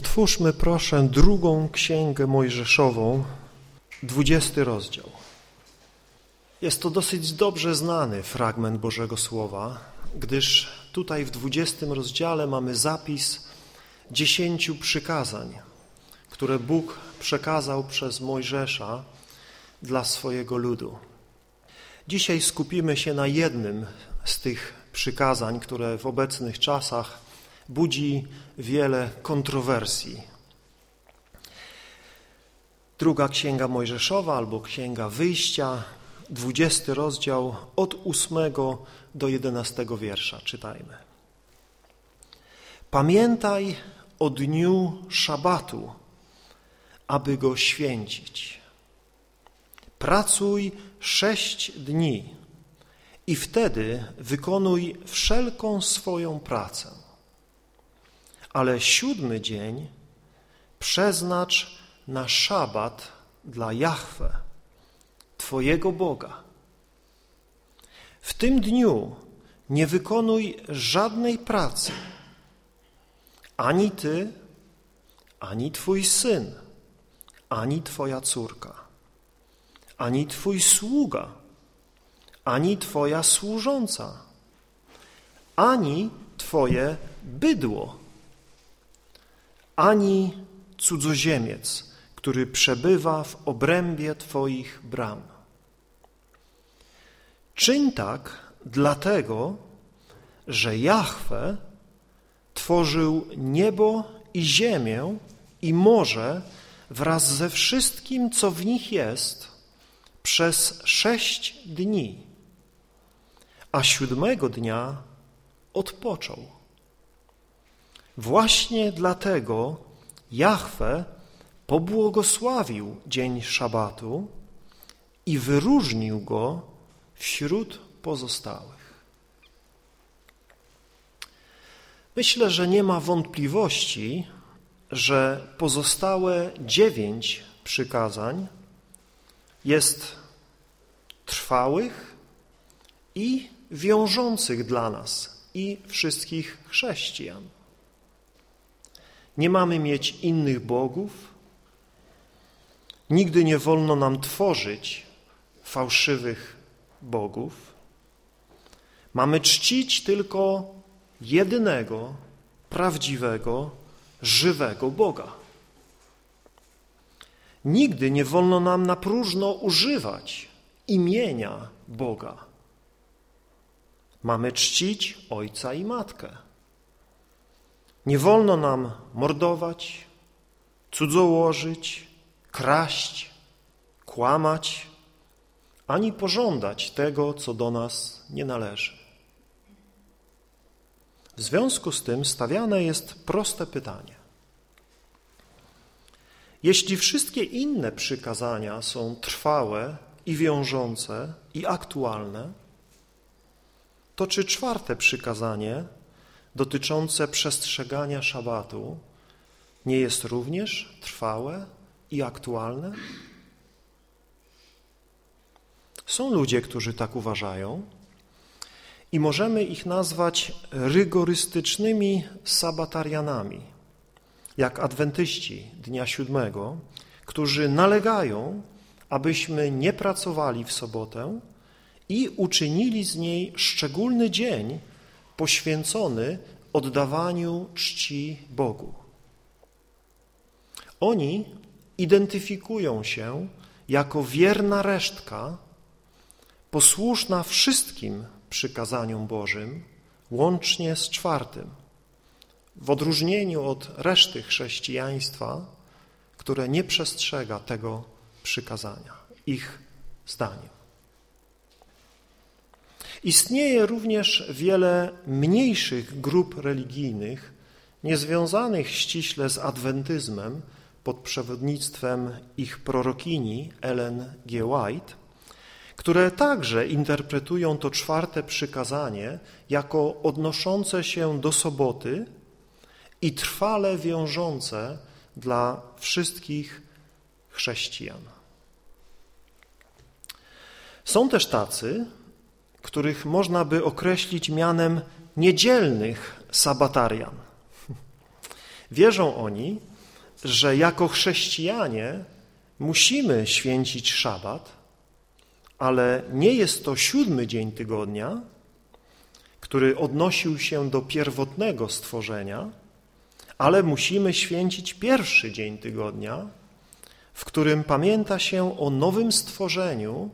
Otwórzmy proszę drugą księgę Mojżeszową, dwudziesty rozdział. Jest to dosyć dobrze znany fragment Bożego Słowa, gdyż tutaj w dwudziestym rozdziale mamy zapis dziesięciu przykazań, które Bóg przekazał przez Mojżesza dla swojego ludu. Dzisiaj skupimy się na jednym z tych przykazań, które w obecnych czasach budzi wiele kontrowersji. Druga Księga Mojżeszowa albo Księga Wyjścia, dwudziesty rozdział od ósmego do jedenastego wiersza. Czytajmy. Pamiętaj o dniu szabatu, aby go święcić. Pracuj sześć dni i wtedy wykonuj wszelką swoją pracę ale siódmy dzień przeznacz na szabat dla Jahwe, Twojego Boga. W tym dniu nie wykonuj żadnej pracy, ani Ty, ani Twój syn, ani Twoja córka, ani Twój sługa, ani Twoja służąca, ani Twoje bydło ani cudzoziemiec, który przebywa w obrębie Twoich bram. Czyń tak dlatego, że Jahwe tworzył niebo i ziemię i morze wraz ze wszystkim, co w nich jest, przez sześć dni, a siódmego dnia odpoczął. Właśnie dlatego Jahwe pobłogosławił dzień szabatu i wyróżnił go wśród pozostałych. Myślę, że nie ma wątpliwości, że pozostałe dziewięć przykazań jest trwałych i wiążących dla nas i wszystkich chrześcijan. Nie mamy mieć innych bogów. Nigdy nie wolno nam tworzyć fałszywych bogów. Mamy czcić tylko jedynego, prawdziwego, żywego Boga. Nigdy nie wolno nam na próżno używać imienia Boga. Mamy czcić ojca i matkę. Nie wolno nam mordować, cudzołożyć, kraść, kłamać, ani pożądać tego, co do nas nie należy. W związku z tym stawiane jest proste pytanie. Jeśli wszystkie inne przykazania są trwałe i wiążące i aktualne, to czy czwarte przykazanie dotyczące przestrzegania szabatu nie jest również trwałe i aktualne? Są ludzie, którzy tak uważają i możemy ich nazwać rygorystycznymi sabatarianami, jak adwentyści dnia siódmego, którzy nalegają, abyśmy nie pracowali w sobotę i uczynili z niej szczególny dzień poświęcony oddawaniu czci Bogu. Oni identyfikują się jako wierna resztka, posłuszna wszystkim przykazaniom Bożym, łącznie z czwartym, w odróżnieniu od reszty chrześcijaństwa, które nie przestrzega tego przykazania, ich zdaniem. Istnieje również wiele mniejszych grup religijnych, niezwiązanych ściśle z adwentyzmem pod przewodnictwem ich prorokini Ellen G. White, które także interpretują to czwarte przykazanie jako odnoszące się do soboty i trwale wiążące dla wszystkich chrześcijan. Są też tacy, których można by określić mianem niedzielnych sabatarian. Wierzą oni, że jako chrześcijanie musimy święcić szabat, ale nie jest to siódmy dzień tygodnia, który odnosił się do pierwotnego stworzenia, ale musimy święcić pierwszy dzień tygodnia, w którym pamięta się o nowym stworzeniu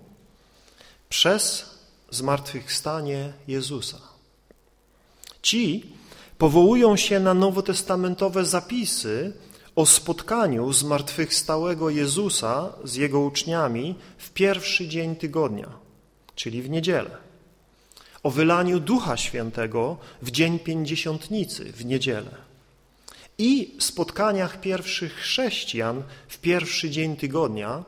przez zmartwychwstanie Jezusa. Ci powołują się na nowotestamentowe zapisy o spotkaniu zmartwychwstałego Jezusa z Jego uczniami w pierwszy dzień tygodnia, czyli w niedzielę. O wylaniu Ducha Świętego w dzień Pięćdziesiątnicy, w niedzielę. I spotkaniach pierwszych chrześcijan w pierwszy dzień tygodnia,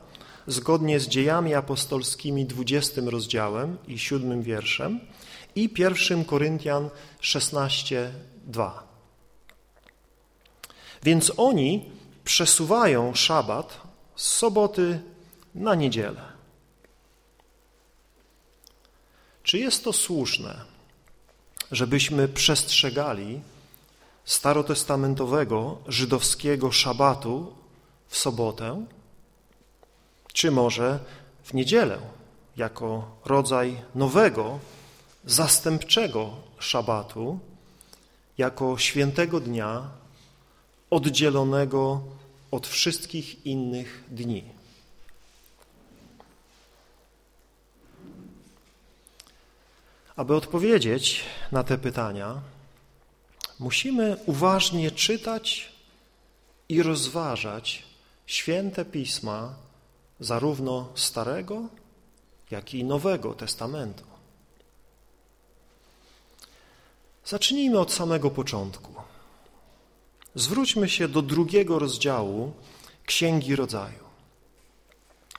zgodnie z dziejami apostolskimi 20 rozdziałem i 7 wierszem i 1 Koryntian 16, 2. Więc oni przesuwają szabat z soboty na niedzielę. Czy jest to słuszne, żebyśmy przestrzegali starotestamentowego żydowskiego szabatu w sobotę, czy może w niedzielę, jako rodzaj nowego, zastępczego szabatu, jako świętego dnia oddzielonego od wszystkich innych dni. Aby odpowiedzieć na te pytania, musimy uważnie czytać i rozważać święte pisma zarówno Starego, jak i Nowego Testamentu. Zacznijmy od samego początku. Zwróćmy się do drugiego rozdziału Księgi Rodzaju,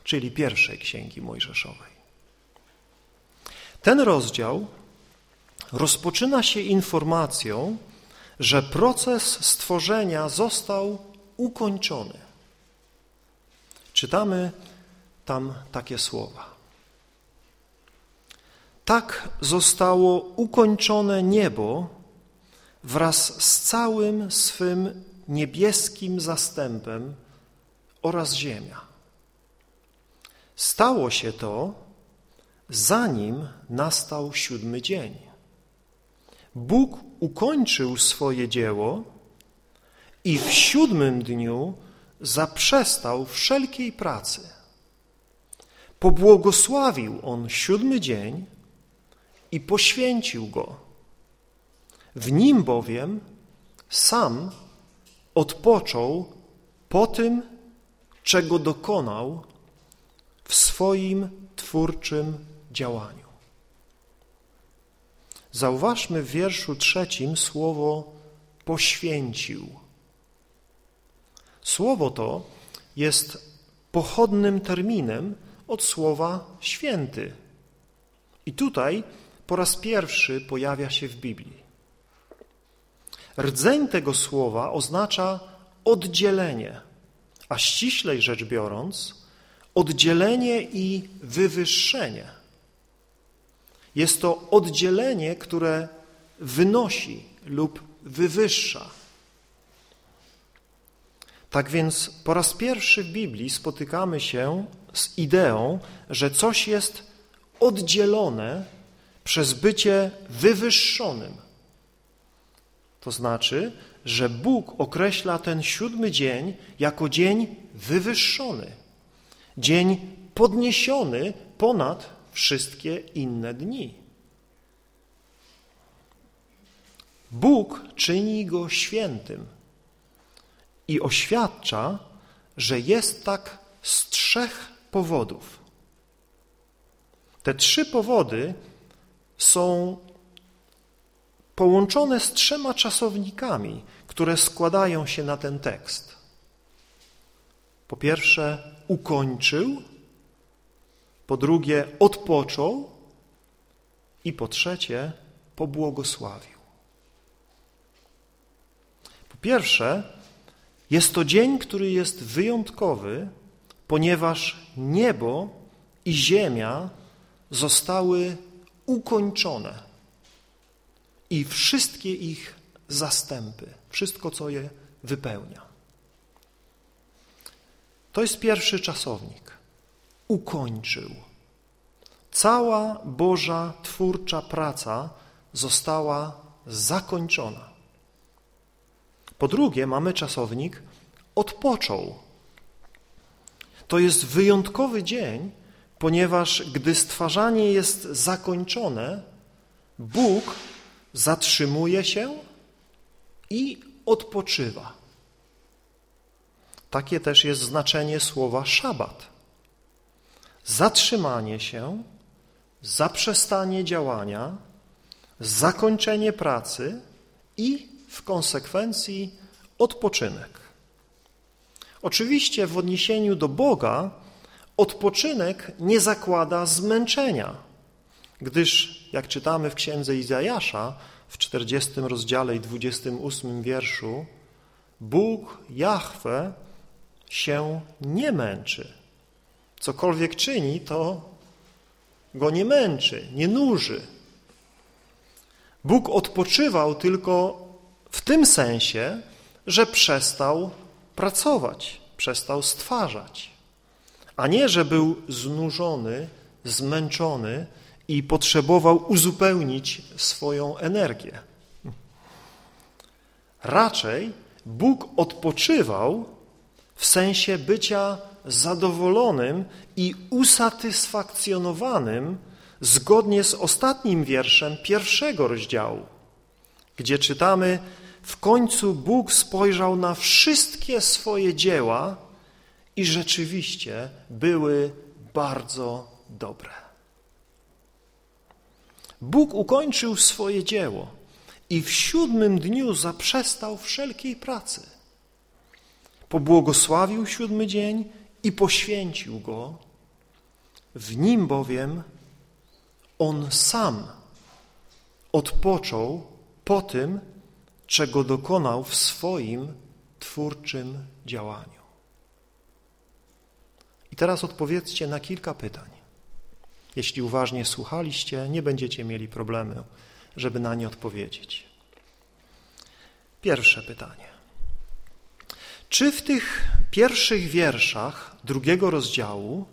czyli pierwszej Księgi Mojżeszowej. Ten rozdział rozpoczyna się informacją, że proces stworzenia został ukończony. Czytamy tam takie słowa. Tak zostało ukończone niebo wraz z całym swym niebieskim zastępem oraz ziemia. Stało się to, zanim nastał siódmy dzień. Bóg ukończył swoje dzieło i w siódmym dniu zaprzestał wszelkiej pracy. Pobłogosławił On siódmy dzień i poświęcił go. W nim bowiem sam odpoczął po tym, czego dokonał w swoim twórczym działaniu. Zauważmy w wierszu trzecim słowo poświęcił. Słowo to jest pochodnym terminem od słowa święty. I tutaj po raz pierwszy pojawia się w Biblii. Rdzeń tego słowa oznacza oddzielenie, a ściślej rzecz biorąc, oddzielenie i wywyższenie. Jest to oddzielenie, które wynosi lub wywyższa. Tak więc po raz pierwszy w Biblii spotykamy się z ideą, że coś jest oddzielone przez bycie wywyższonym. To znaczy, że Bóg określa ten siódmy dzień jako dzień wywyższony, dzień podniesiony ponad wszystkie inne dni. Bóg czyni go świętym i oświadcza, że jest tak z trzech powodów. Te trzy powody są połączone z trzema czasownikami, które składają się na ten tekst. Po pierwsze, ukończył, po drugie, odpoczął i po trzecie, pobłogosławił. Po pierwsze, jest to dzień, który jest wyjątkowy, ponieważ niebo i ziemia zostały ukończone i wszystkie ich zastępy, wszystko, co je wypełnia. To jest pierwszy czasownik. Ukończył. Cała Boża twórcza praca została zakończona. Po drugie, mamy czasownik odpoczął. To jest wyjątkowy dzień, ponieważ gdy stwarzanie jest zakończone, Bóg zatrzymuje się i odpoczywa. Takie też jest znaczenie słowa szabat. Zatrzymanie się, zaprzestanie działania, zakończenie pracy i w konsekwencji odpoczynek. Oczywiście w odniesieniu do Boga odpoczynek nie zakłada zmęczenia, gdyż, jak czytamy w księdze Izajasza w 40 rozdziale i 28 wierszu, Bóg, Jahwe, się nie męczy. Cokolwiek czyni, to go nie męczy, nie nuży. Bóg odpoczywał tylko w tym sensie, że przestał pracować, przestał stwarzać, a nie, że był znużony, zmęczony i potrzebował uzupełnić swoją energię. Raczej Bóg odpoczywał w sensie bycia zadowolonym i usatysfakcjonowanym zgodnie z ostatnim wierszem pierwszego rozdziału, gdzie czytamy w końcu Bóg spojrzał na wszystkie swoje dzieła i rzeczywiście były bardzo dobre. Bóg ukończył swoje dzieło i w siódmym dniu zaprzestał wszelkiej pracy. Pobłogosławił siódmy dzień i poświęcił go. W nim bowiem on sam odpoczął po tym, czego dokonał w swoim twórczym działaniu. I teraz odpowiedzcie na kilka pytań. Jeśli uważnie słuchaliście, nie będziecie mieli problemu, żeby na nie odpowiedzieć. Pierwsze pytanie. Czy w tych pierwszych wierszach drugiego rozdziału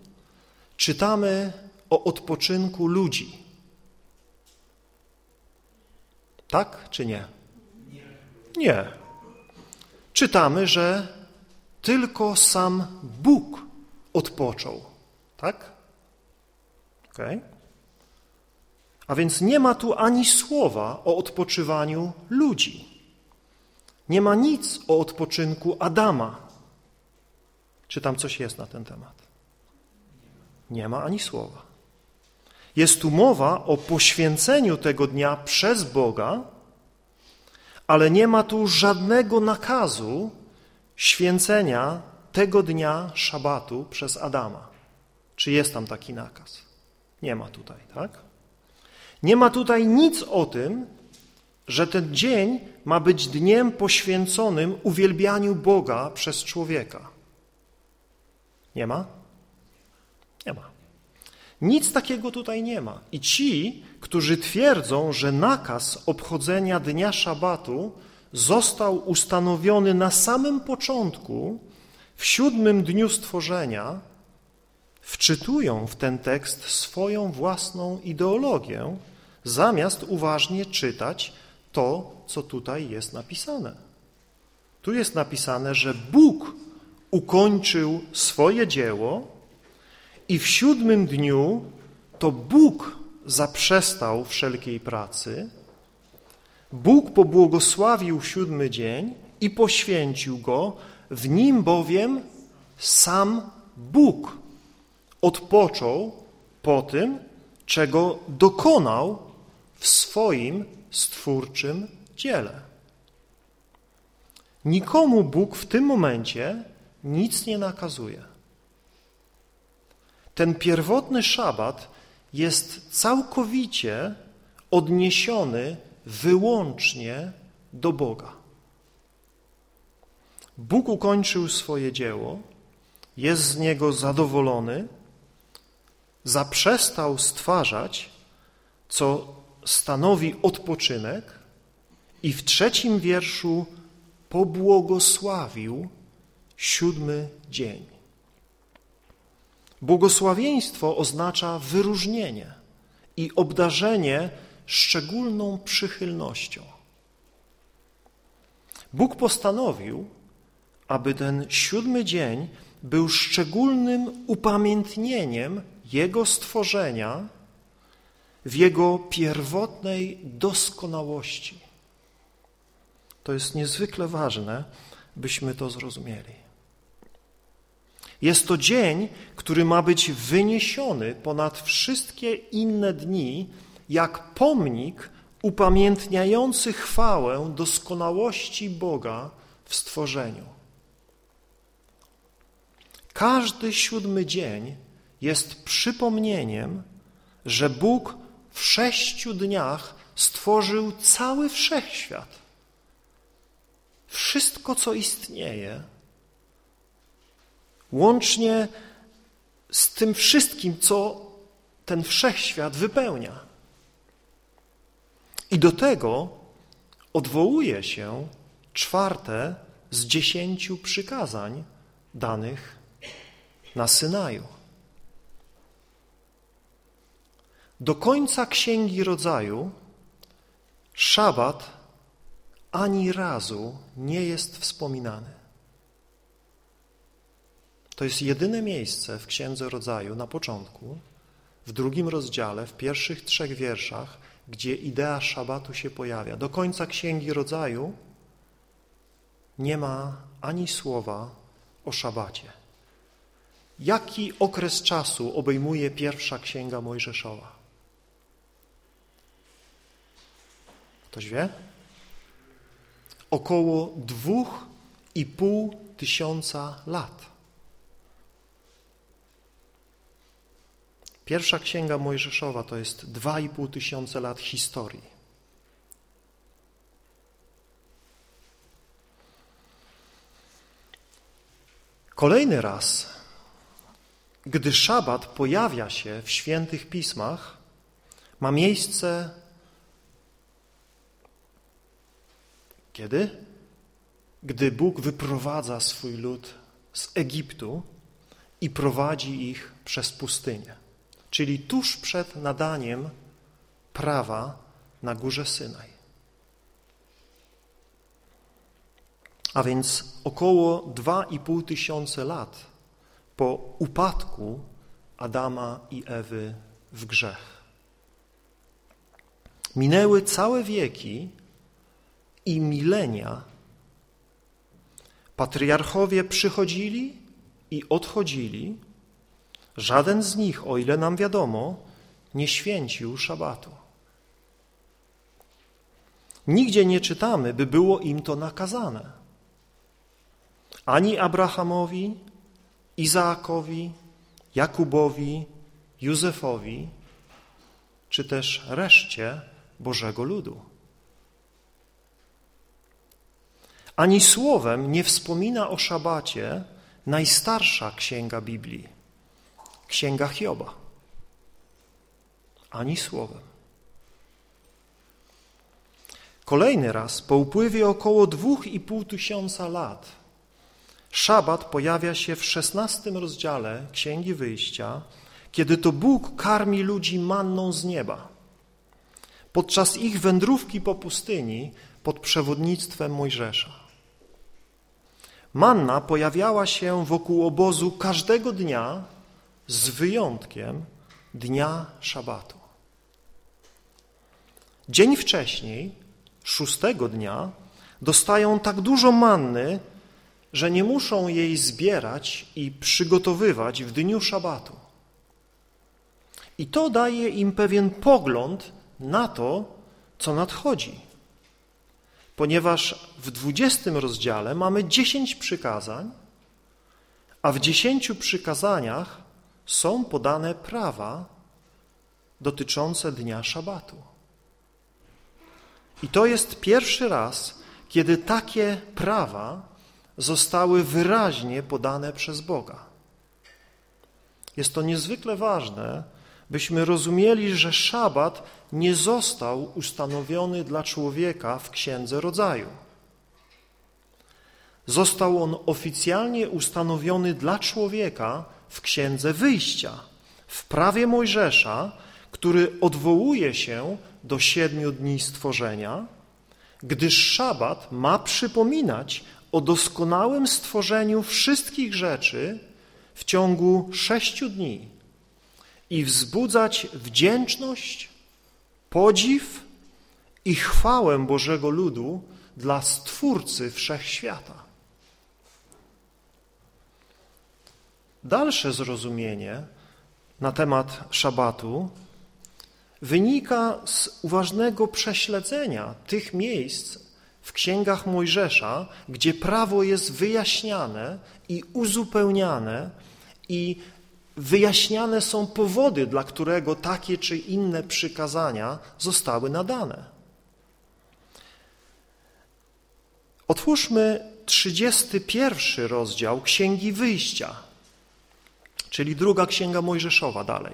czytamy o odpoczynku ludzi? Tak czy nie? Nie. Czytamy, że tylko sam Bóg odpoczął. Tak? Okay. A więc nie ma tu ani słowa o odpoczywaniu ludzi. Nie ma nic o odpoczynku Adama. Czy tam coś jest na ten temat? Nie ma ani słowa. Jest tu mowa o poświęceniu tego dnia przez Boga, ale nie ma tu żadnego nakazu święcenia tego dnia szabatu przez Adama. Czy jest tam taki nakaz? Nie ma tutaj, tak? Nie ma tutaj nic o tym, że ten dzień ma być dniem poświęconym uwielbianiu Boga przez człowieka. Nie ma? Nic takiego tutaj nie ma. I ci, którzy twierdzą, że nakaz obchodzenia dnia szabatu został ustanowiony na samym początku, w siódmym dniu stworzenia, wczytują w ten tekst swoją własną ideologię, zamiast uważnie czytać to, co tutaj jest napisane. Tu jest napisane, że Bóg ukończył swoje dzieło i w siódmym dniu to Bóg zaprzestał wszelkiej pracy, Bóg pobłogosławił siódmy dzień i poświęcił go, w nim bowiem sam Bóg odpoczął po tym, czego dokonał w swoim stwórczym dziele. Nikomu Bóg w tym momencie nic nie nakazuje. Ten pierwotny szabat jest całkowicie odniesiony wyłącznie do Boga. Bóg ukończył swoje dzieło, jest z niego zadowolony, zaprzestał stwarzać, co stanowi odpoczynek i w trzecim wierszu pobłogosławił siódmy dzień. Błogosławieństwo oznacza wyróżnienie i obdarzenie szczególną przychylnością. Bóg postanowił, aby ten siódmy dzień był szczególnym upamiętnieniem Jego stworzenia w Jego pierwotnej doskonałości. To jest niezwykle ważne, byśmy to zrozumieli. Jest to dzień, który ma być wyniesiony ponad wszystkie inne dni, jak pomnik upamiętniający chwałę doskonałości Boga w stworzeniu. Każdy siódmy dzień jest przypomnieniem, że Bóg w sześciu dniach stworzył cały wszechświat. Wszystko, co istnieje, łącznie z tym wszystkim, co ten wszechświat wypełnia. I do tego odwołuje się czwarte z dziesięciu przykazań danych na Synaju. Do końca Księgi Rodzaju szabat ani razu nie jest wspominany. To jest jedyne miejsce w Księdze Rodzaju na początku, w drugim rozdziale, w pierwszych trzech wierszach, gdzie idea szabatu się pojawia. Do końca Księgi Rodzaju nie ma ani słowa o szabacie. Jaki okres czasu obejmuje pierwsza Księga Mojżeszowa? Ktoś wie? Około dwóch i pół tysiąca lat. Pierwsza Księga Mojżeszowa to jest dwa i pół tysiące lat historii. Kolejny raz, gdy szabat pojawia się w świętych pismach, ma miejsce kiedy? Gdy Bóg wyprowadza swój lud z Egiptu i prowadzi ich przez pustynię czyli tuż przed nadaniem prawa na górze Synaj. A więc około 2,5 tysiące lat po upadku Adama i Ewy w grzech. Minęły całe wieki i milenia. Patriarchowie przychodzili i odchodzili, Żaden z nich, o ile nam wiadomo, nie święcił szabatu. Nigdzie nie czytamy, by było im to nakazane. Ani Abrahamowi, Izaakowi, Jakubowi, Józefowi, czy też reszcie Bożego ludu. Ani słowem nie wspomina o szabacie najstarsza księga Biblii Księga Hioba. Ani słowem. Kolejny raz, po upływie około dwóch i pół tysiąca lat, szabat pojawia się w szesnastym rozdziale Księgi Wyjścia, kiedy to Bóg karmi ludzi manną z nieba. Podczas ich wędrówki po pustyni pod przewodnictwem Mojżesza. Manna pojawiała się wokół obozu każdego dnia z wyjątkiem dnia szabatu. Dzień wcześniej, szóstego dnia, dostają tak dużo manny, że nie muszą jej zbierać i przygotowywać w dniu szabatu. I to daje im pewien pogląd na to, co nadchodzi. Ponieważ w dwudziestym rozdziale mamy dziesięć przykazań, a w dziesięciu przykazaniach są podane prawa dotyczące dnia szabatu. I to jest pierwszy raz, kiedy takie prawa zostały wyraźnie podane przez Boga. Jest to niezwykle ważne, byśmy rozumieli, że szabat nie został ustanowiony dla człowieka w Księdze Rodzaju. został on oficjalnie ustanowiony dla człowieka w Księdze Wyjścia, w prawie Mojżesza, który odwołuje się do siedmiu dni stworzenia, gdyż szabat ma przypominać o doskonałym stworzeniu wszystkich rzeczy w ciągu sześciu dni i wzbudzać wdzięczność, podziw i chwałę Bożego ludu dla Stwórcy Wszechświata. Dalsze zrozumienie na temat szabatu wynika z uważnego prześledzenia tych miejsc w księgach Mojżesza, gdzie prawo jest wyjaśniane i uzupełniane i wyjaśniane są powody, dla którego takie czy inne przykazania zostały nadane. Otwórzmy 31 rozdział Księgi Wyjścia, czyli druga Księga Mojżeszowa dalej.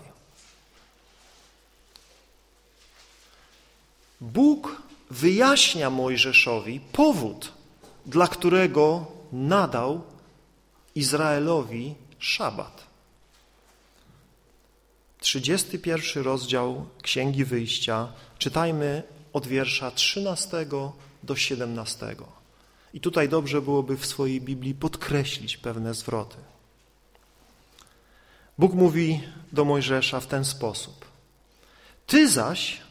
Bóg wyjaśnia Mojżeszowi powód, dla którego nadał Izraelowi szabat. 31 rozdział Księgi Wyjścia, czytajmy od wiersza 13 do 17. I tutaj dobrze byłoby w swojej Biblii podkreślić pewne zwroty. Bóg mówi do Mojżesza w ten sposób. Ty zaś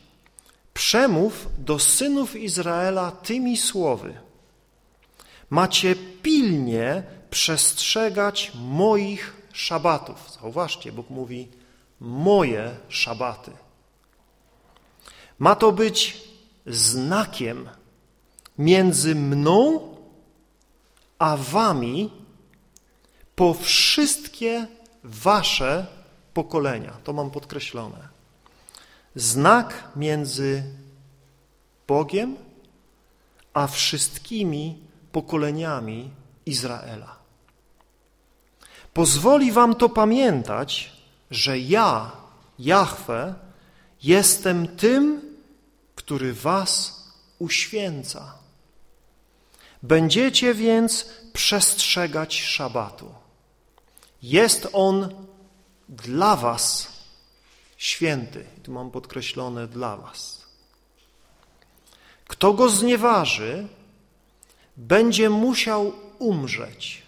przemów do synów Izraela tymi słowy. Macie pilnie przestrzegać moich szabatów. Zauważcie, Bóg mówi moje szabaty. Ma to być znakiem między mną a wami po wszystkie wasze pokolenia. To mam podkreślone. Znak między Bogiem a wszystkimi pokoleniami Izraela. Pozwoli wam to pamiętać, że ja, Jahwe, jestem tym, który was uświęca. Będziecie więc przestrzegać szabatu. Jest on dla was święty. Tu mam podkreślone dla was. Kto go znieważy, będzie musiał umrzeć,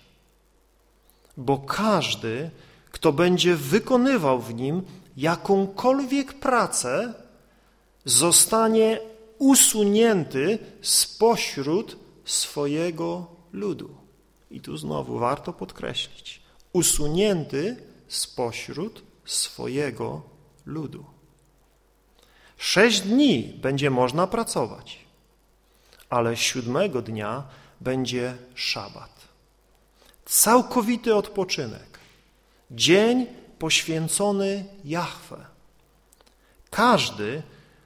bo każdy, kto będzie wykonywał w nim jakąkolwiek pracę, zostanie usunięty spośród swojego ludu. I tu znowu warto podkreślić, usunięty spośród swojego ludu. Sześć dni będzie można pracować, ale siódmego dnia będzie szabat. Całkowity odpoczynek. Dzień poświęcony Jahwe. Każdy,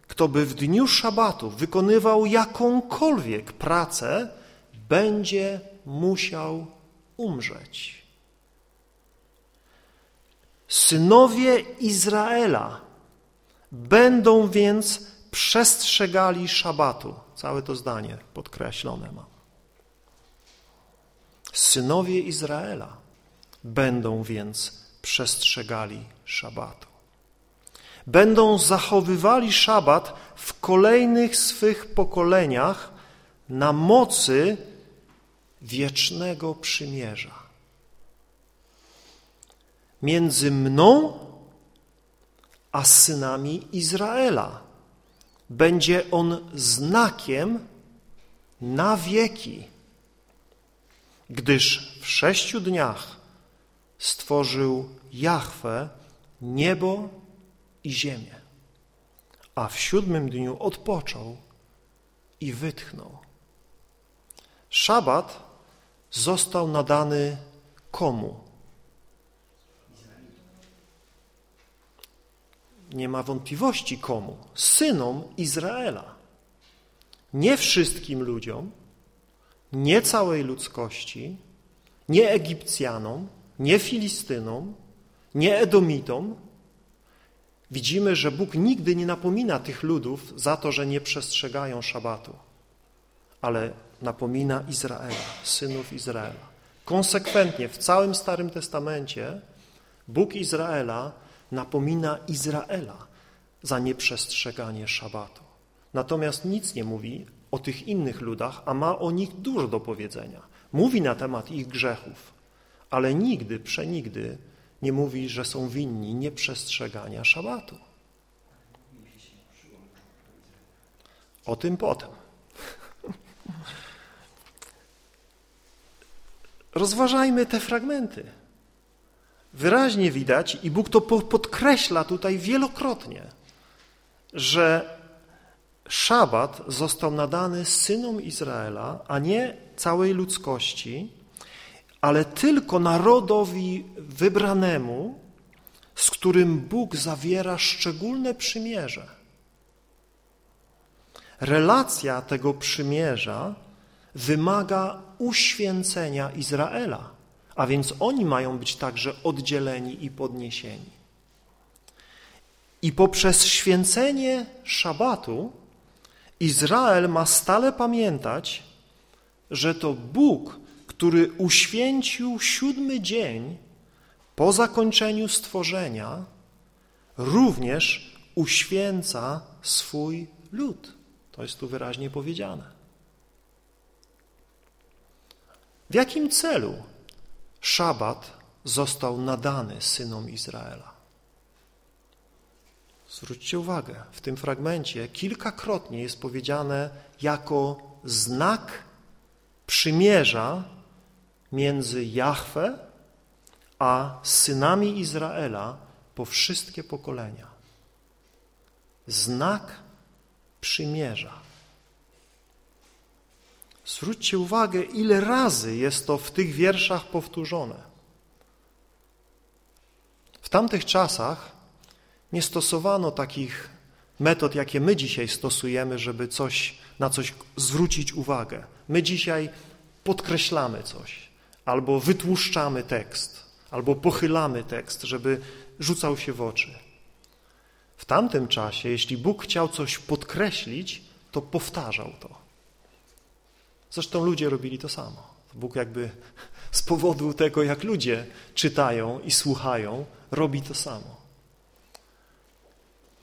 kto by w dniu szabatu wykonywał jakąkolwiek pracę, będzie musiał umrzeć. Synowie Izraela będą więc przestrzegali szabatu. Całe to zdanie podkreślone mam. Synowie Izraela będą więc przestrzegali szabatu. Będą zachowywali szabat w kolejnych swych pokoleniach na mocy wiecznego przymierza. Między mną a synami Izraela. Będzie on znakiem na wieki, gdyż w sześciu dniach stworzył Jahwe niebo i ziemię, a w siódmym dniu odpoczął i wytchnął. Szabat został nadany komu? Nie ma wątpliwości komu, synom Izraela. Nie wszystkim ludziom, nie całej ludzkości, nie Egipcjanom, nie Filistynom, nie Edomitom. Widzimy, że Bóg nigdy nie napomina tych ludów za to, że nie przestrzegają szabatu. Ale napomina Izraela, synów Izraela. Konsekwentnie w całym Starym Testamencie Bóg Izraela napomina Izraela za nieprzestrzeganie szabatu. Natomiast nic nie mówi o tych innych ludach, a ma o nich dużo do powiedzenia. Mówi na temat ich grzechów, ale nigdy, przenigdy nie mówi, że są winni nieprzestrzegania szabatu. O tym potem. Rozważajmy te fragmenty. Wyraźnie widać, i Bóg to podkreśla tutaj wielokrotnie, że szabat został nadany synom Izraela, a nie całej ludzkości, ale tylko narodowi wybranemu, z którym Bóg zawiera szczególne przymierze. Relacja tego przymierza wymaga uświęcenia Izraela, a więc oni mają być także oddzieleni i podniesieni. I poprzez święcenie szabatu Izrael ma stale pamiętać, że to Bóg, który uświęcił siódmy dzień po zakończeniu stworzenia, również uświęca swój lud. To jest tu wyraźnie powiedziane. W jakim celu szabat został nadany synom Izraela? Zwróćcie uwagę, w tym fragmencie kilkakrotnie jest powiedziane jako znak przymierza między Jahwe a synami Izraela po wszystkie pokolenia. Znak przymierza. Zwróćcie uwagę, ile razy jest to w tych wierszach powtórzone. W tamtych czasach nie stosowano takich metod, jakie my dzisiaj stosujemy, żeby coś, na coś zwrócić uwagę. My dzisiaj podkreślamy coś, albo wytłuszczamy tekst, albo pochylamy tekst, żeby rzucał się w oczy. W tamtym czasie, jeśli Bóg chciał coś podkreślić, to powtarzał to. Zresztą ludzie robili to samo. Bóg jakby z powodu tego, jak ludzie czytają i słuchają, robi to samo.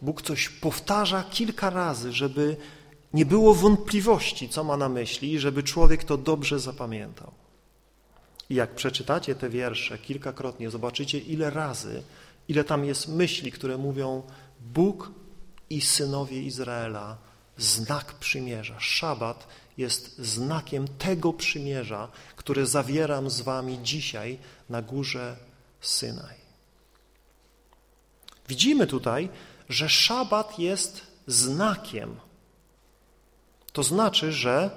Bóg coś powtarza kilka razy, żeby nie było wątpliwości, co ma na myśli, żeby człowiek to dobrze zapamiętał. I jak przeczytacie te wiersze kilkakrotnie, zobaczycie, ile razy, ile tam jest myśli, które mówią Bóg i synowie Izraela, znak przymierza. Szabat jest znakiem tego przymierza, które zawieram z wami dzisiaj na górze Synaj. Widzimy tutaj, że szabat jest znakiem. To znaczy, że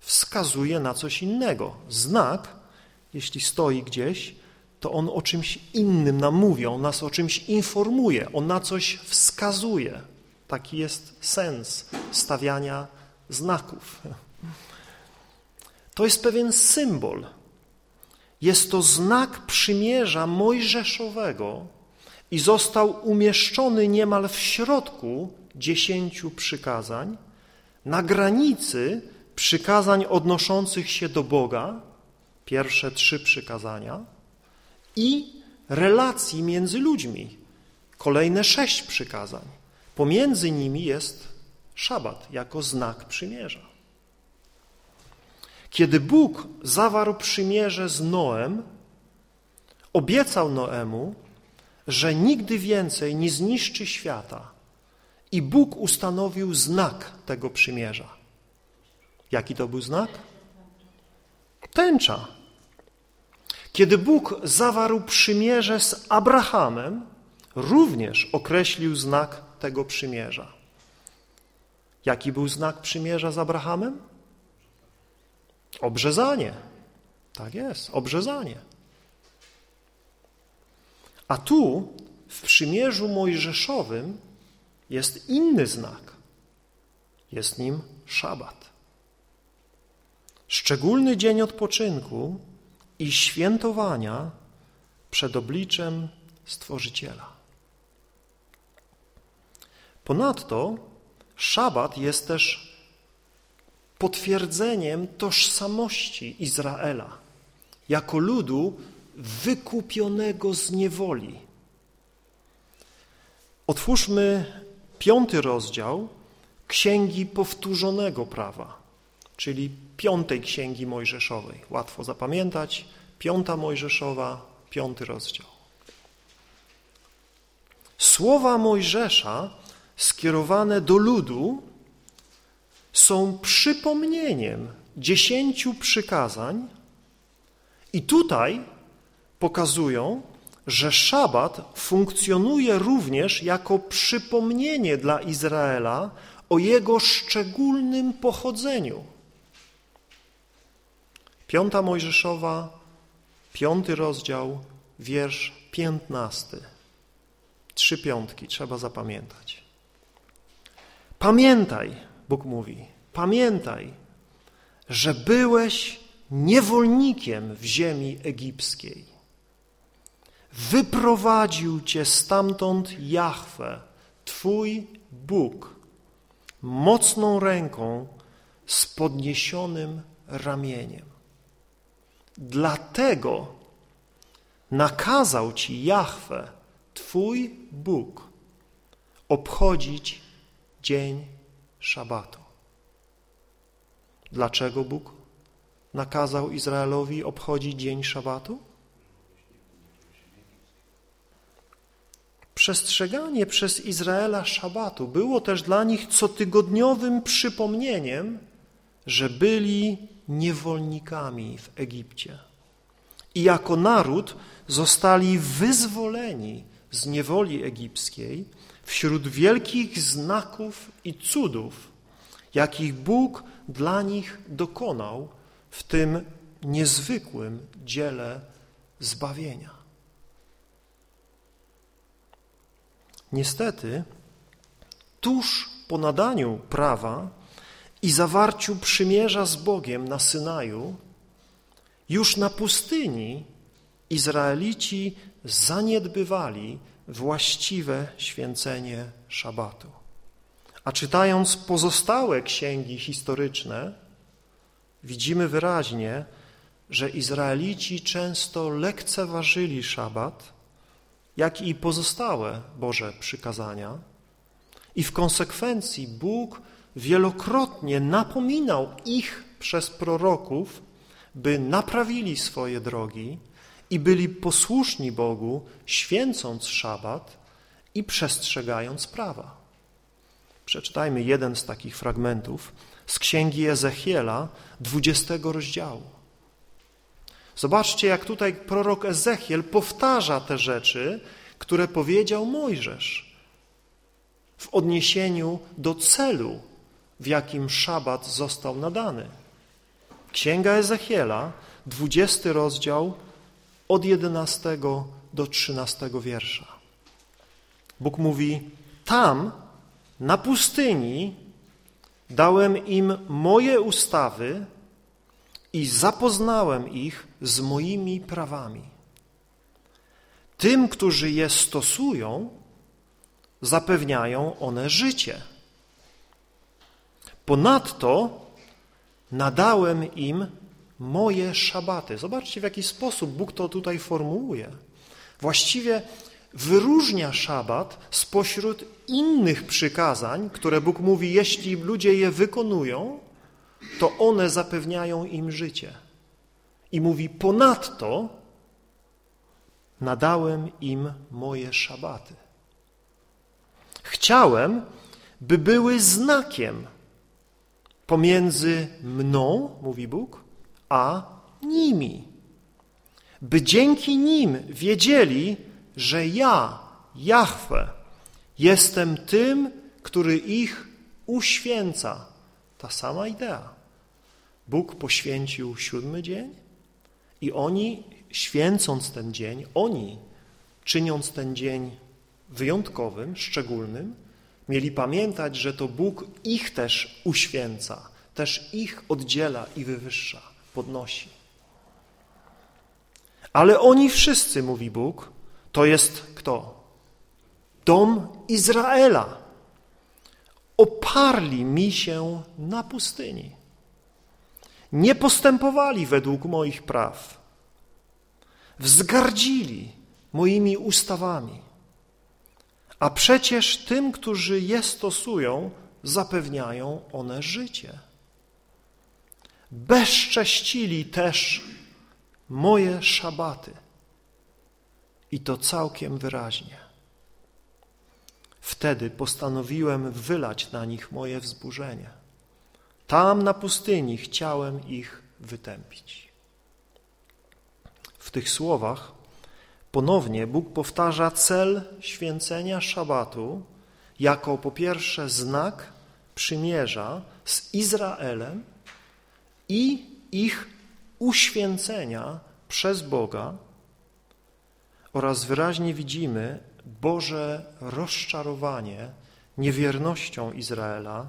wskazuje na coś innego. Znak, jeśli stoi gdzieś, to on o czymś innym nam mówi, on nas o czymś informuje, on na coś wskazuje. Taki jest sens stawiania znaków. To jest pewien symbol. Jest to znak przymierza mojżeszowego, i został umieszczony niemal w środku dziesięciu przykazań, na granicy przykazań odnoszących się do Boga, pierwsze trzy przykazania, i relacji między ludźmi, kolejne sześć przykazań. Pomiędzy nimi jest szabat jako znak przymierza. Kiedy Bóg zawarł przymierze z Noem, obiecał Noemu, że nigdy więcej nie zniszczy świata i Bóg ustanowił znak tego przymierza. Jaki to był znak? Tęcza. Kiedy Bóg zawarł przymierze z Abrahamem, również określił znak tego przymierza. Jaki był znak przymierza z Abrahamem? Obrzezanie. Tak jest, obrzezanie. A tu w przymierzu mojżeszowym jest inny znak. Jest nim szabat. Szczególny dzień odpoczynku i świętowania przed obliczem Stworzyciela. Ponadto szabat jest też potwierdzeniem tożsamości Izraela jako ludu wykupionego z niewoli. Otwórzmy piąty rozdział Księgi Powtórzonego Prawa, czyli piątej Księgi Mojżeszowej. Łatwo zapamiętać, piąta Mojżeszowa, piąty rozdział. Słowa Mojżesza skierowane do ludu są przypomnieniem dziesięciu przykazań i tutaj pokazują, że szabat funkcjonuje również jako przypomnienie dla Izraela o jego szczególnym pochodzeniu. Piąta Mojżeszowa, piąty rozdział, wiersz piętnasty. Trzy piątki, trzeba zapamiętać. Pamiętaj, Bóg mówi, pamiętaj, że byłeś niewolnikiem w ziemi egipskiej. Wyprowadził cię stamtąd Jahwe, Twój Bóg, mocną ręką z podniesionym ramieniem. Dlatego nakazał ci Jahwe, Twój Bóg, obchodzić dzień szabatu. Dlaczego Bóg nakazał Izraelowi obchodzić dzień szabatu? Przestrzeganie przez Izraela szabatu było też dla nich cotygodniowym przypomnieniem, że byli niewolnikami w Egipcie. I jako naród zostali wyzwoleni z niewoli egipskiej wśród wielkich znaków i cudów, jakich Bóg dla nich dokonał w tym niezwykłym dziele zbawienia. Niestety, tuż po nadaniu prawa i zawarciu przymierza z Bogiem na Synaju, już na pustyni Izraelici zaniedbywali właściwe święcenie szabatu. A czytając pozostałe księgi historyczne, widzimy wyraźnie, że Izraelici często lekceważyli szabat, jak i pozostałe Boże przykazania i w konsekwencji Bóg wielokrotnie napominał ich przez proroków, by naprawili swoje drogi i byli posłuszni Bogu, święcąc szabat i przestrzegając prawa. Przeczytajmy jeden z takich fragmentów z księgi Ezechiela, 20 rozdziału. Zobaczcie, jak tutaj prorok Ezechiel powtarza te rzeczy, które powiedział Mojżesz w odniesieniu do celu, w jakim szabat został nadany. Księga Ezechiela, 20 rozdział, od 11 do 13 wiersza. Bóg mówi, tam na pustyni Dałem im moje ustawy i zapoznałem ich z moimi prawami. Tym, którzy je stosują, zapewniają one życie. Ponadto nadałem im moje szabaty. Zobaczcie, w jaki sposób Bóg to tutaj formułuje. Właściwie wyróżnia szabat spośród innych przykazań, które Bóg mówi, jeśli ludzie je wykonują, to one zapewniają im życie. I mówi, ponadto nadałem im moje szabaty. Chciałem, by były znakiem pomiędzy mną, mówi Bóg, a nimi. By dzięki nim wiedzieli, że ja, Jahwe, jestem tym, który ich uświęca. Ta sama idea. Bóg poświęcił siódmy dzień i oni, święcąc ten dzień, oni, czyniąc ten dzień wyjątkowym, szczególnym, mieli pamiętać, że to Bóg ich też uświęca, też ich oddziela i wywyższa, podnosi. Ale oni wszyscy, mówi Bóg, to jest kto? Dom Izraela. Oparli mi się na pustyni. nie postępowali według moich praw, wzgardzili moimi ustawami. A przecież tym, którzy je stosują, zapewniają one życie. Bezcześcili też moje szabaty. I to całkiem wyraźnie. Wtedy postanowiłem wylać na nich moje wzburzenie. Tam na pustyni chciałem ich wytępić. W tych słowach ponownie Bóg powtarza cel święcenia szabatu jako po pierwsze znak przymierza z Izraelem i ich uświęcenia przez Boga oraz wyraźnie widzimy Boże rozczarowanie niewiernością Izraela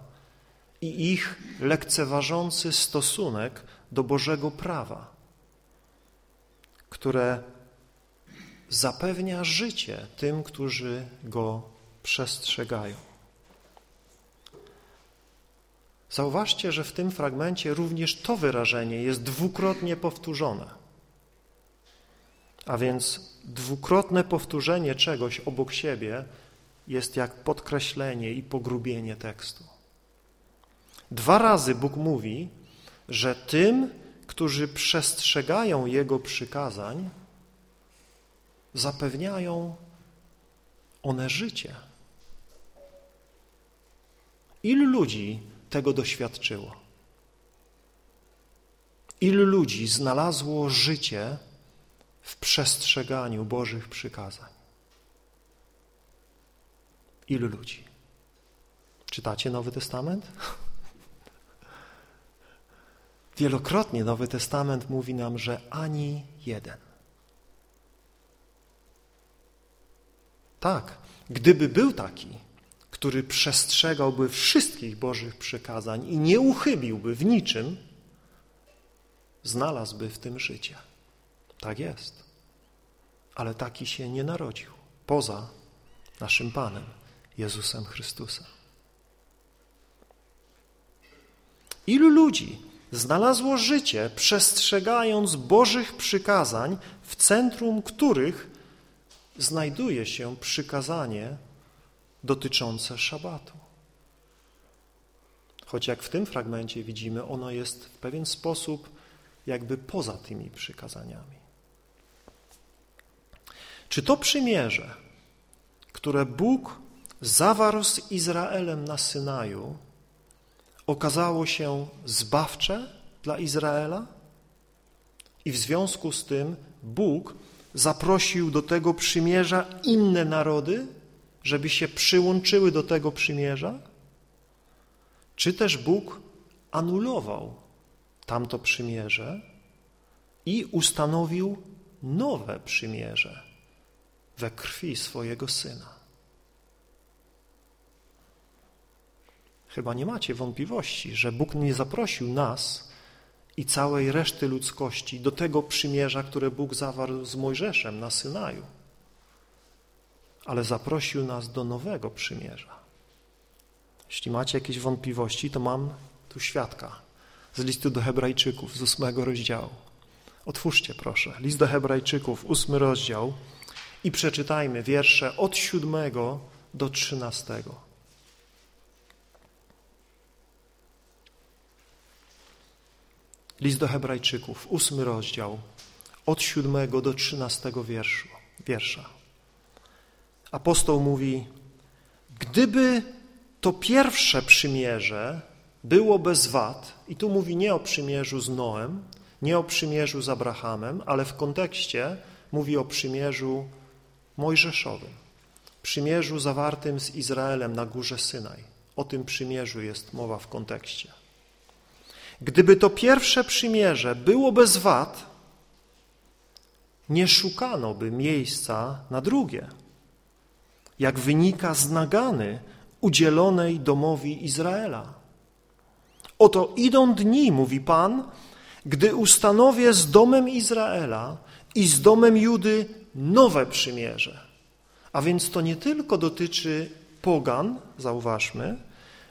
i ich lekceważący stosunek do Bożego prawa, które zapewnia życie tym, którzy go przestrzegają. Zauważcie, że w tym fragmencie również to wyrażenie jest dwukrotnie powtórzone. A więc dwukrotne powtórzenie czegoś obok siebie jest jak podkreślenie i pogrubienie tekstu. Dwa razy Bóg mówi, że tym, którzy przestrzegają Jego przykazań, zapewniają one życie. Ilu ludzi tego doświadczyło? Ilu ludzi znalazło życie w przestrzeganiu Bożych przykazań? Ilu ludzi? Czytacie Nowy Testament? Wielokrotnie Nowy Testament mówi nam, że ani jeden. Tak, gdyby był taki, który przestrzegałby wszystkich Bożych przykazań i nie uchybiłby w niczym, znalazłby w tym życie. Tak jest. Ale taki się nie narodził, poza naszym Panem, Jezusem Chrystusem. Ilu ludzi znalazło życie, przestrzegając Bożych przykazań, w centrum których znajduje się przykazanie dotyczące szabatu. Choć jak w tym fragmencie widzimy, ono jest w pewien sposób jakby poza tymi przykazaniami. Czy to przymierze, które Bóg zawarł z Izraelem na Synaju, okazało się zbawcze dla Izraela? I w związku z tym Bóg zaprosił do tego przymierza inne narody, żeby się przyłączyły do tego przymierza? Czy też Bóg anulował tamto przymierze i ustanowił nowe przymierze we krwi swojego Syna? Chyba nie macie wątpliwości, że Bóg nie zaprosił nas i całej reszty ludzkości do tego przymierza, które Bóg zawarł z Mojżeszem na Synaju, ale zaprosił nas do nowego przymierza. Jeśli macie jakieś wątpliwości, to mam tu świadka z listu do Hebrajczyków z ósmego rozdziału. Otwórzcie proszę, list do Hebrajczyków, ósmy rozdział i przeczytajmy wiersze od siódmego do trzynastego. List do Hebrajczyków, ósmy rozdział, od siódmego do trzynastego wierszu, wiersza. Apostoł mówi, gdyby to pierwsze przymierze było bez wad, i tu mówi nie o przymierzu z Noem, nie o przymierzu z Abrahamem, ale w kontekście mówi o przymierzu mojżeszowym, przymierzu zawartym z Izraelem na górze Synaj. O tym przymierzu jest mowa w kontekście. Gdyby to pierwsze przymierze było bez wad, nie szukano by miejsca na drugie, jak wynika z nagany udzielonej domowi Izraela. Oto idą dni, mówi Pan, gdy ustanowię z domem Izraela i z domem Judy nowe przymierze. A więc to nie tylko dotyczy pogan, zauważmy,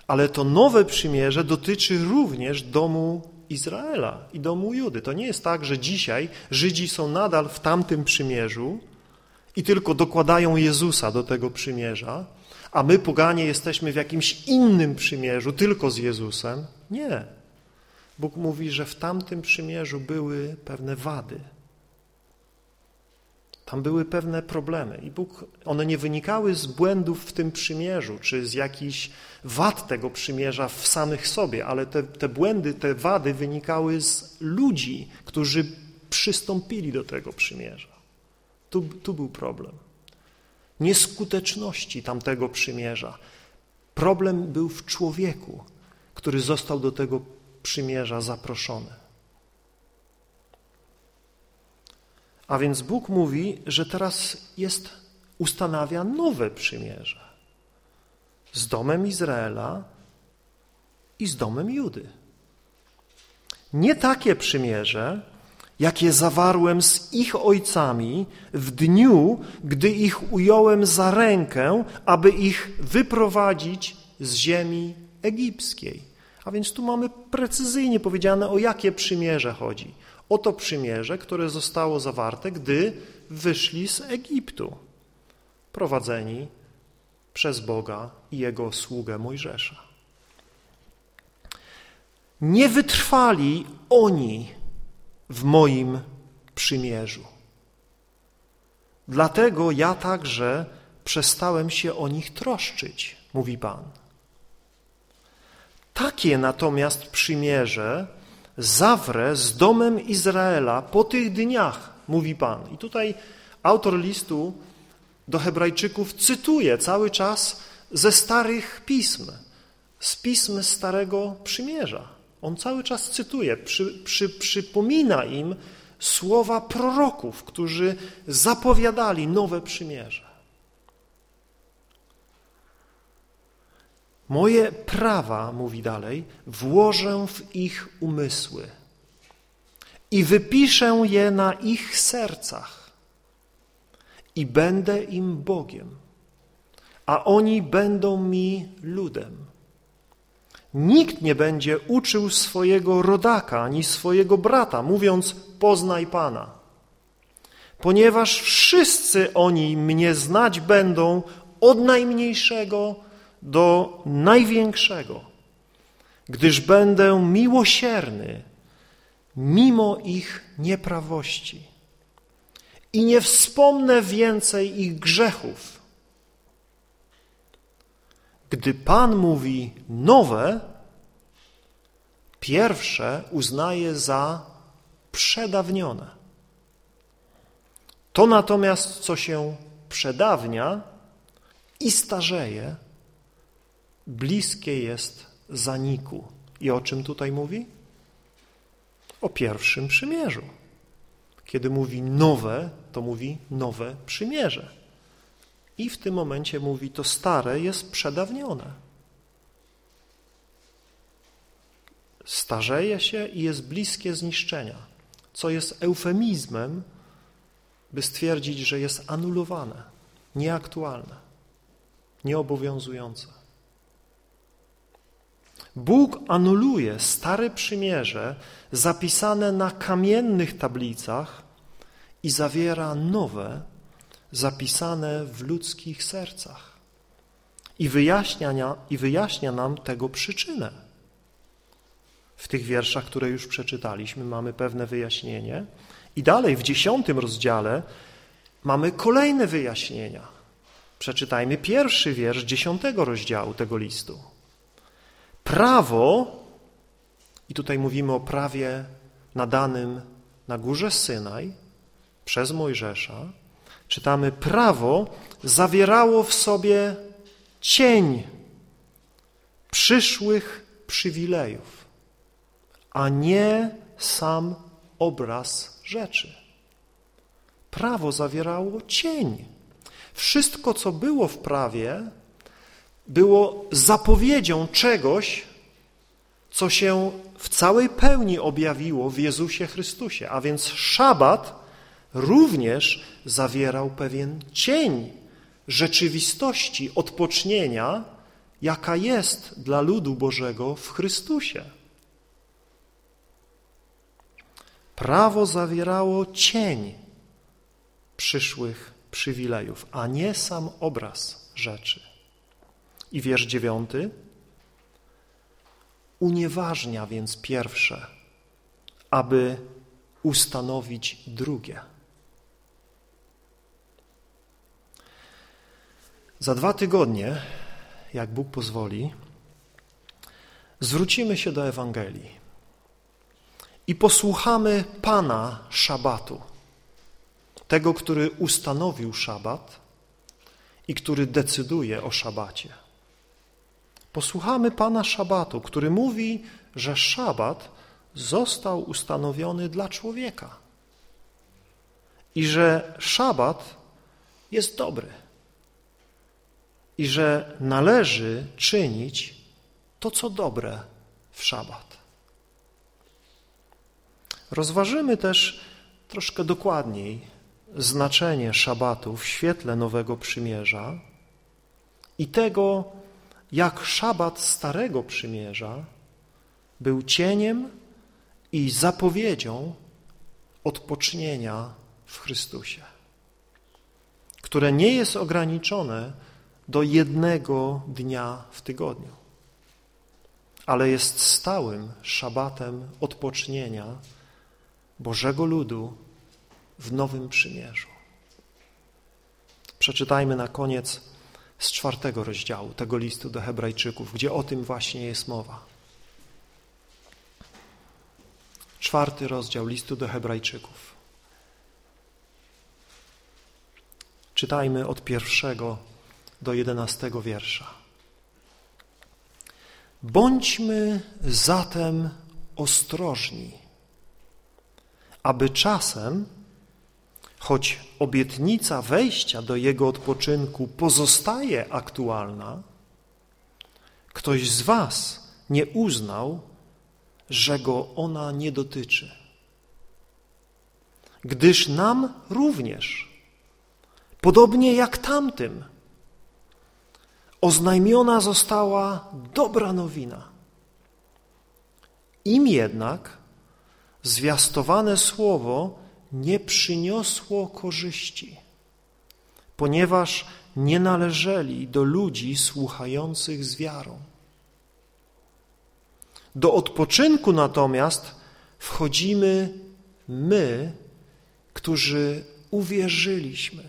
ale to nowe przymierze dotyczy również domu Izraela i domu Judy. To nie jest tak, że dzisiaj Żydzi są nadal w tamtym przymierzu i tylko dokładają Jezusa do tego przymierza, a my, poganie, jesteśmy w jakimś innym przymierzu, tylko z Jezusem. Nie. Bóg mówi, że w tamtym przymierzu były pewne wady. Tam były pewne problemy i Bóg, one nie wynikały z błędów w tym przymierzu, czy z jakichś wad tego przymierza w samych sobie, ale te, te błędy, te wady wynikały z ludzi, którzy przystąpili do tego przymierza. Tu, tu był problem. Nieskuteczności tamtego przymierza. Problem był w człowieku, który został do tego przymierza zaproszony. A więc Bóg mówi, że teraz jest, ustanawia nowe przymierze z domem Izraela i z domem Judy. Nie takie przymierze, jakie zawarłem z ich ojcami w dniu, gdy ich ująłem za rękę, aby ich wyprowadzić z ziemi egipskiej. A więc tu mamy precyzyjnie powiedziane, o jakie przymierze chodzi. Oto przymierze, które zostało zawarte, gdy wyszli z Egiptu, prowadzeni przez Boga i Jego sługę Mojżesza. Nie wytrwali oni w moim przymierzu. Dlatego ja także przestałem się o nich troszczyć, mówi Pan. Takie natomiast przymierze zawrę z domem Izraela po tych dniach, mówi Pan. I tutaj autor listu do Hebrajczyków cytuje cały czas ze starych pism, z pism Starego Przymierza. On cały czas cytuje, przy, przy, przypomina im słowa proroków, którzy zapowiadali nowe przymierze. Moje prawa, mówi dalej, włożę w ich umysły i wypiszę je na ich sercach i będę im Bogiem, a oni będą mi ludem. Nikt nie będzie uczył swojego rodaka ani swojego brata, mówiąc poznaj Pana, ponieważ wszyscy oni mnie znać będą od najmniejszego do największego, gdyż będę miłosierny mimo ich nieprawości i nie wspomnę więcej ich grzechów. Gdy Pan mówi nowe, pierwsze uznaje za przedawnione. To natomiast, co się przedawnia i starzeje, bliskie jest zaniku. I o czym tutaj mówi? O pierwszym przymierzu. Kiedy mówi nowe, to mówi nowe przymierze. I w tym momencie mówi, to stare jest przedawnione. Starzeje się i jest bliskie zniszczenia, co jest eufemizmem, by stwierdzić, że jest anulowane, nieaktualne, nieobowiązujące. Bóg anuluje stare przymierze zapisane na kamiennych tablicach i zawiera nowe zapisane w ludzkich sercach. I wyjaśnia, I wyjaśnia nam tego przyczynę. W tych wierszach, które już przeczytaliśmy, mamy pewne wyjaśnienie. I dalej w dziesiątym rozdziale mamy kolejne wyjaśnienia. Przeczytajmy pierwszy wiersz dziesiątego rozdziału tego listu. Prawo, i tutaj mówimy o prawie nadanym na górze Synaj przez Mojżesza, czytamy, prawo zawierało w sobie cień przyszłych przywilejów, a nie sam obraz rzeczy. Prawo zawierało cień. Wszystko, co było w prawie, było zapowiedzią czegoś, co się w całej pełni objawiło w Jezusie Chrystusie. A więc szabat również zawierał pewien cień rzeczywistości odpocznienia, jaka jest dla ludu Bożego w Chrystusie. Prawo zawierało cień przyszłych przywilejów, a nie sam obraz rzeczy. I wiersz dziewiąty unieważnia więc pierwsze, aby ustanowić drugie. Za dwa tygodnie, jak Bóg pozwoli, zwrócimy się do Ewangelii i posłuchamy Pana szabatu, tego, który ustanowił szabat i który decyduje o szabacie. Posłuchamy Pana szabatu, który mówi, że szabat został ustanowiony dla człowieka i że szabat jest dobry i że należy czynić to, co dobre w szabat. Rozważymy też troszkę dokładniej znaczenie szabatu w świetle Nowego Przymierza i tego, jak szabat Starego Przymierza był cieniem i zapowiedzią odpocznienia w Chrystusie, które nie jest ograniczone do jednego dnia w tygodniu, ale jest stałym szabatem odpocznienia Bożego ludu w Nowym Przymierzu. Przeczytajmy na koniec z czwartego rozdziału tego listu do Hebrajczyków, gdzie o tym właśnie jest mowa. Czwarty rozdział listu do Hebrajczyków. Czytajmy od pierwszego do jedenastego wiersza. Bądźmy zatem ostrożni, aby czasem, choć obietnica wejścia do Jego odpoczynku pozostaje aktualna, ktoś z Was nie uznał, że go ona nie dotyczy. Gdyż nam również, podobnie jak tamtym, oznajmiona została dobra nowina. Im jednak zwiastowane słowo nie przyniosło korzyści, ponieważ nie należeli do ludzi słuchających z wiarą. Do odpoczynku natomiast wchodzimy my, którzy uwierzyliśmy.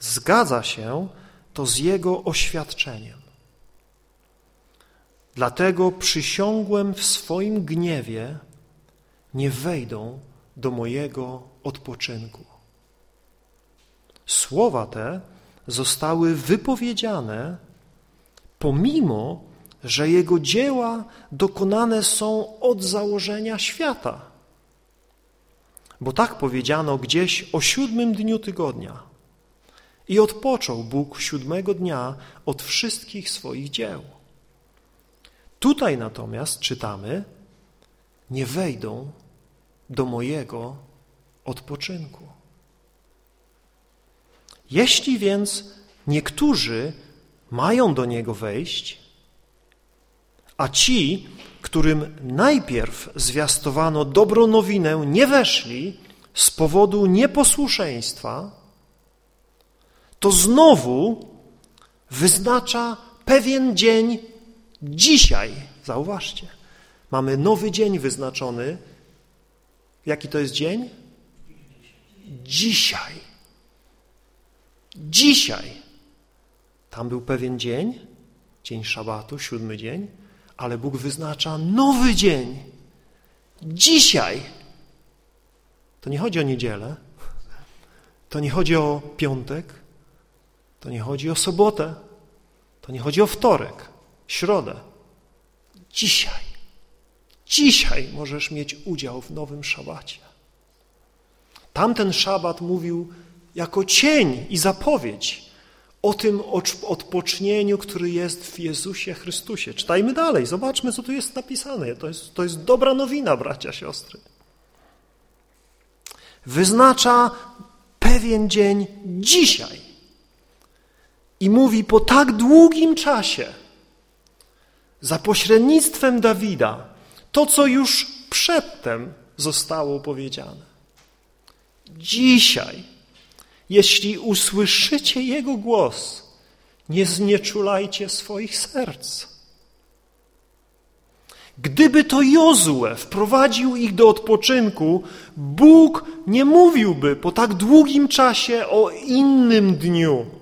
Zgadza się to z Jego oświadczeniem. Dlatego przysiągłem w swoim gniewie, nie wejdą do mojego odpoczynku. Słowa te zostały wypowiedziane pomimo, że Jego dzieła dokonane są od założenia świata. Bo tak powiedziano gdzieś o siódmym dniu tygodnia. I odpoczął Bóg siódmego dnia od wszystkich swoich dzieł. Tutaj natomiast czytamy, nie wejdą do mojego odpoczynku. Jeśli więc niektórzy mają do niego wejść, a ci, którym najpierw zwiastowano dobrą nowinę, nie weszli z powodu nieposłuszeństwa, to znowu wyznacza pewien dzień dzisiaj. Zauważcie, mamy nowy dzień wyznaczony. Jaki to jest dzień? Dzisiaj. Dzisiaj. Tam był pewien dzień, dzień szabatu, siódmy dzień, ale Bóg wyznacza nowy dzień. Dzisiaj. To nie chodzi o niedzielę, to nie chodzi o piątek, to nie chodzi o sobotę, to nie chodzi o wtorek, środę. Dzisiaj, dzisiaj możesz mieć udział w nowym szabacie. Tamten szabat mówił jako cień i zapowiedź o tym odpocznieniu, który jest w Jezusie Chrystusie. Czytajmy dalej, zobaczmy, co tu jest napisane. To jest, to jest dobra nowina, bracia, siostry. Wyznacza pewien dzień dzisiaj. I mówi, po tak długim czasie, za pośrednictwem Dawida, to, co już przedtem zostało powiedziane. Dzisiaj, jeśli usłyszycie Jego głos, nie znieczulajcie swoich serc. Gdyby to Jozue wprowadził ich do odpoczynku, Bóg nie mówiłby po tak długim czasie o innym dniu.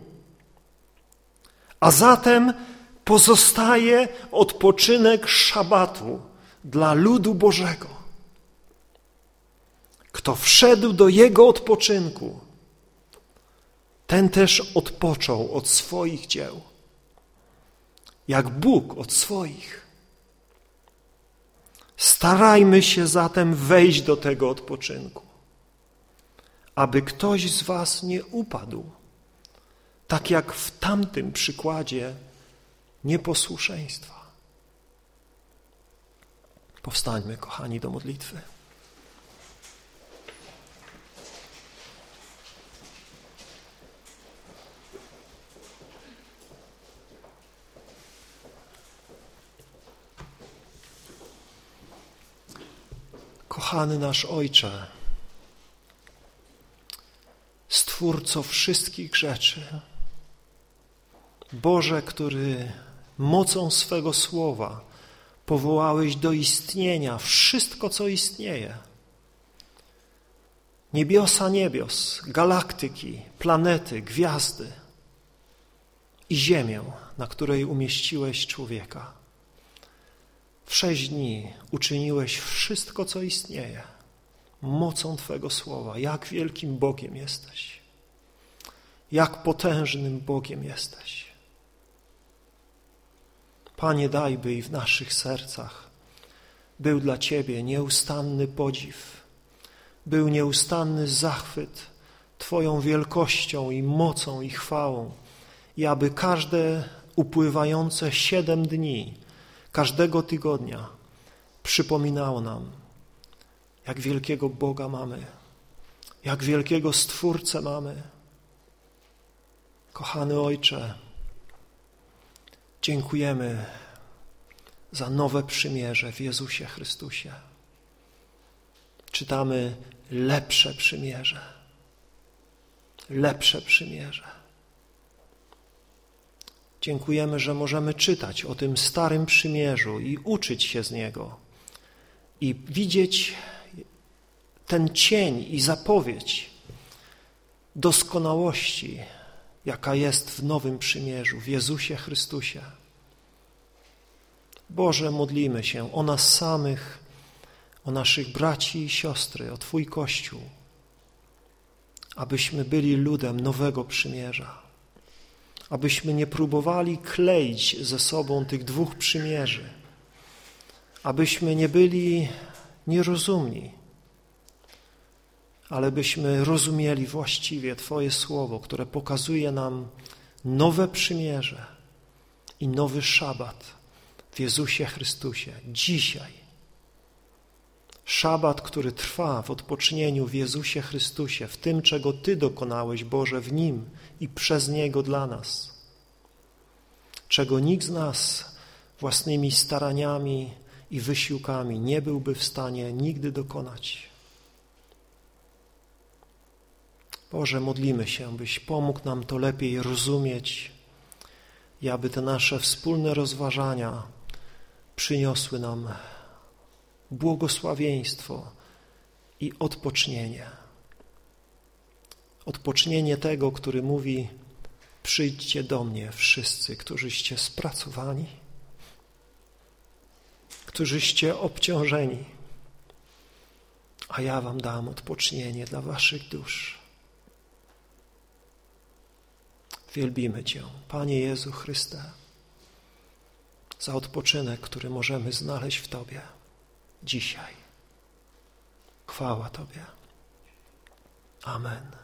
A zatem pozostaje odpoczynek szabatu dla ludu Bożego. Kto wszedł do Jego odpoczynku, ten też odpoczął od swoich dzieł, jak Bóg od swoich. Starajmy się zatem wejść do tego odpoczynku, aby ktoś z Was nie upadł, tak jak w tamtym przykładzie nieposłuszeństwa. Powstańmy, kochani, do modlitwy. Kochany nasz Ojcze, Stwórco wszystkich rzeczy, Boże, który mocą swego słowa powołałeś do istnienia wszystko, co istnieje. Niebiosa niebios, galaktyki, planety, gwiazdy i ziemię, na której umieściłeś człowieka. W sześć dni uczyniłeś wszystko, co istnieje, mocą Twego słowa. Jak wielkim Bogiem jesteś, jak potężnym Bogiem jesteś. Panie, daj, by i w naszych sercach był dla Ciebie nieustanny podziw, był nieustanny zachwyt Twoją wielkością i mocą i chwałą i aby każde upływające siedem dni każdego tygodnia przypominało nam, jak wielkiego Boga mamy, jak wielkiego Stwórcę mamy. Kochany Ojcze, dziękujemy za nowe przymierze w Jezusie Chrystusie. Czytamy lepsze przymierze, lepsze przymierze. Dziękujemy, że możemy czytać o tym starym przymierzu i uczyć się z niego i widzieć ten cień i zapowiedź doskonałości, jaka jest w nowym przymierzu, w Jezusie Chrystusie. Boże, modlimy się o nas samych, o naszych braci i siostry, o Twój Kościół, abyśmy byli ludem nowego przymierza abyśmy nie próbowali kleić ze sobą tych dwóch przymierzy, abyśmy nie byli nierozumni, ale byśmy rozumieli właściwie Twoje słowo, które pokazuje nam nowe przymierze i nowy szabat w Jezusie Chrystusie dzisiaj. Szabat, który trwa w odpocznieniu w Jezusie Chrystusie, w tym, czego Ty dokonałeś, Boże, w Nim i przez Niego dla nas, czego nikt z nas własnymi staraniami i wysiłkami nie byłby w stanie nigdy dokonać. Boże, modlimy się, byś pomógł nam to lepiej rozumieć i aby te nasze wspólne rozważania przyniosły nam błogosławieństwo i odpocznienie. Odpocznienie tego, który mówi: Przyjdźcie do mnie, wszyscy, którzyście spracowani, którzyście obciążeni, a ja wam dam odpocznienie dla waszych dusz. Wielbimy Cię, Panie Jezu Chryste, za odpoczynek, który możemy znaleźć w Tobie dzisiaj. Chwała Tobie. Amen.